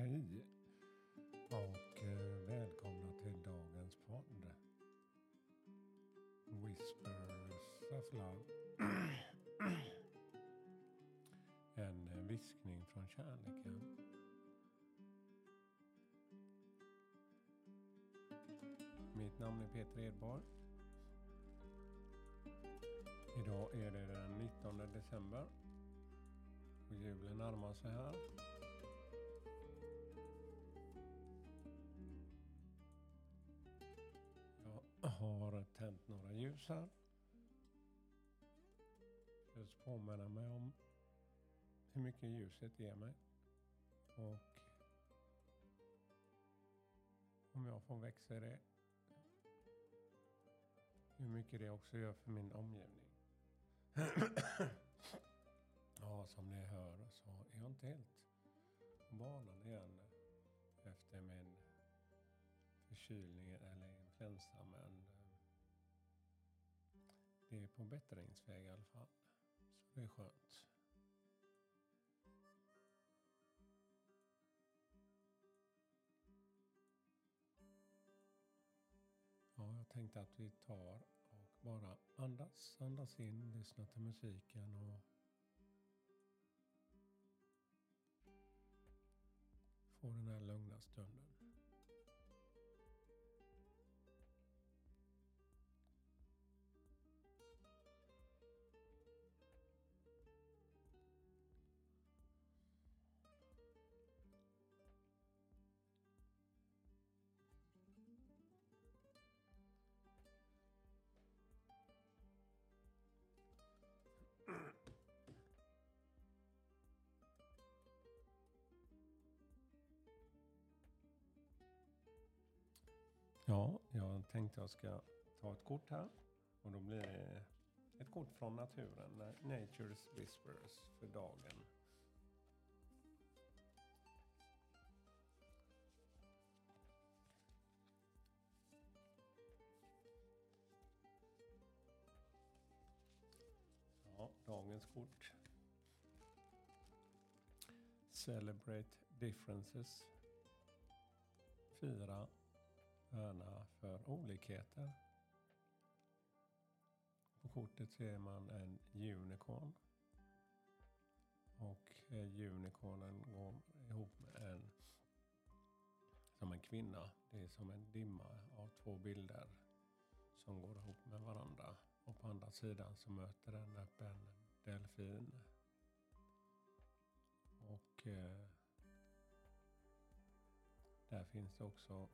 Hej och eh, välkomna till dagens podd. Whispers of Love. En eh, viskning från kärleken. Mitt namn är Peter Edborg. Idag är det den 19 december. Och julen närmar sig här. Har tänt några ljus här. Just påminna mig om hur mycket ljuset ger mig. Och om jag får växa i det. Hur mycket det också gör för min omgivning. ja, som ni hör så är jag inte helt på banan igen efter min förkylning eller influensa. Men det är på bättringsväg i alla fall. Så det är skönt. Ja, jag tänkte att vi tar och bara andas, andas in, lyssna till musiken och få den här lugna stunden. Ja, jag tänkte jag ska ta ett kort här. Och då blir det ett kort från naturen, Nature's Whispers för dagen. Ja, dagens kort. Celebrate differences. Fira värna för olikheter. På kortet ser man en unicorn. Och unicornen går ihop med en som en kvinna. Det är som en dimma av två bilder som går ihop med varandra. Och på andra sidan så möter den upp en delfin. Och eh, där finns det också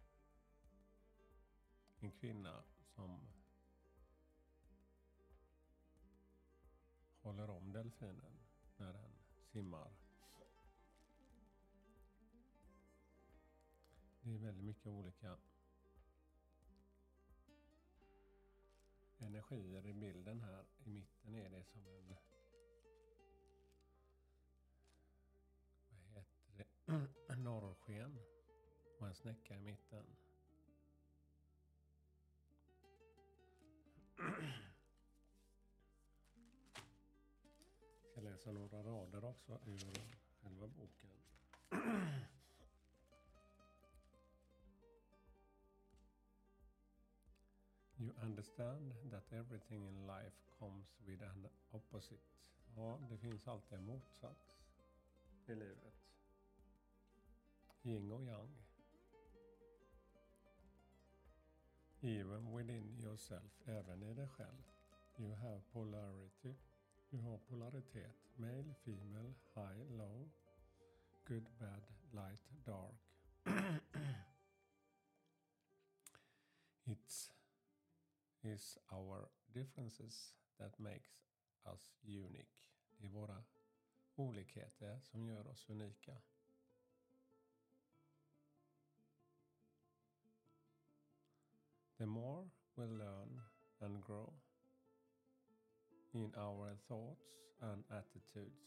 kvinna som håller om delfinen när den simmar. Det är väldigt mycket olika energier i bilden här. I mitten är det som en vad heter det? norrsken och en snäcka i mitten. Läsa några rader också ur själva boken. You understand that everything in life comes with an opposite. Ja, det finns alltid en motsats i livet. Yin och yang. Even within yourself, även i dig själv. You have polarity. Du har polaritet. Male, female, high, low. Good, bad, light, dark. It's is our differences that makes us unique. Det är våra olikheter som gör oss unika. The more we learn and grow in our thoughts and attitudes,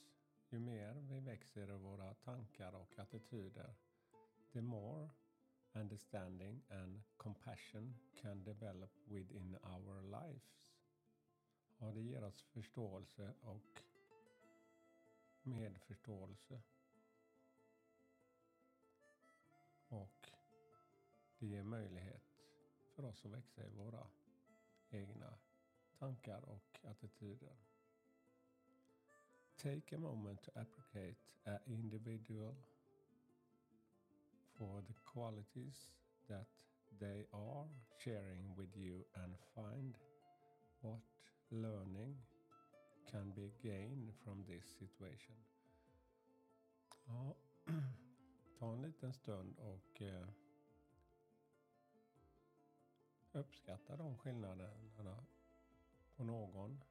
ju mer vi växer i våra tankar och attityder, the more understanding and compassion can develop within our lives. Och det ger oss förståelse och medförståelse. Och Det ger möjlighet för oss att växa i våra egna tankar och attityder. Take a moment to appreciate an individual for the qualities that they are sharing with you and find what learning can be gained from this situation. Ja, ta en liten stund och eh, uppskatta de skillnaderna på någon.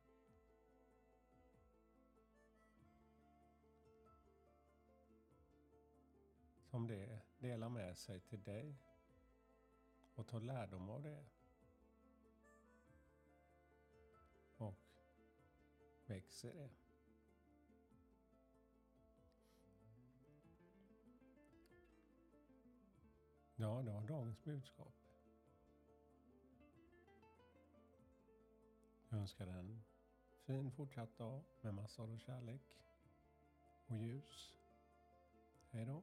Som det delar med sig till dig och tar lärdom av det. Och växer det. Ja, det var dagens budskap. Önskar dig en fin fortsatt dag med massor av kärlek och ljus. Hej då.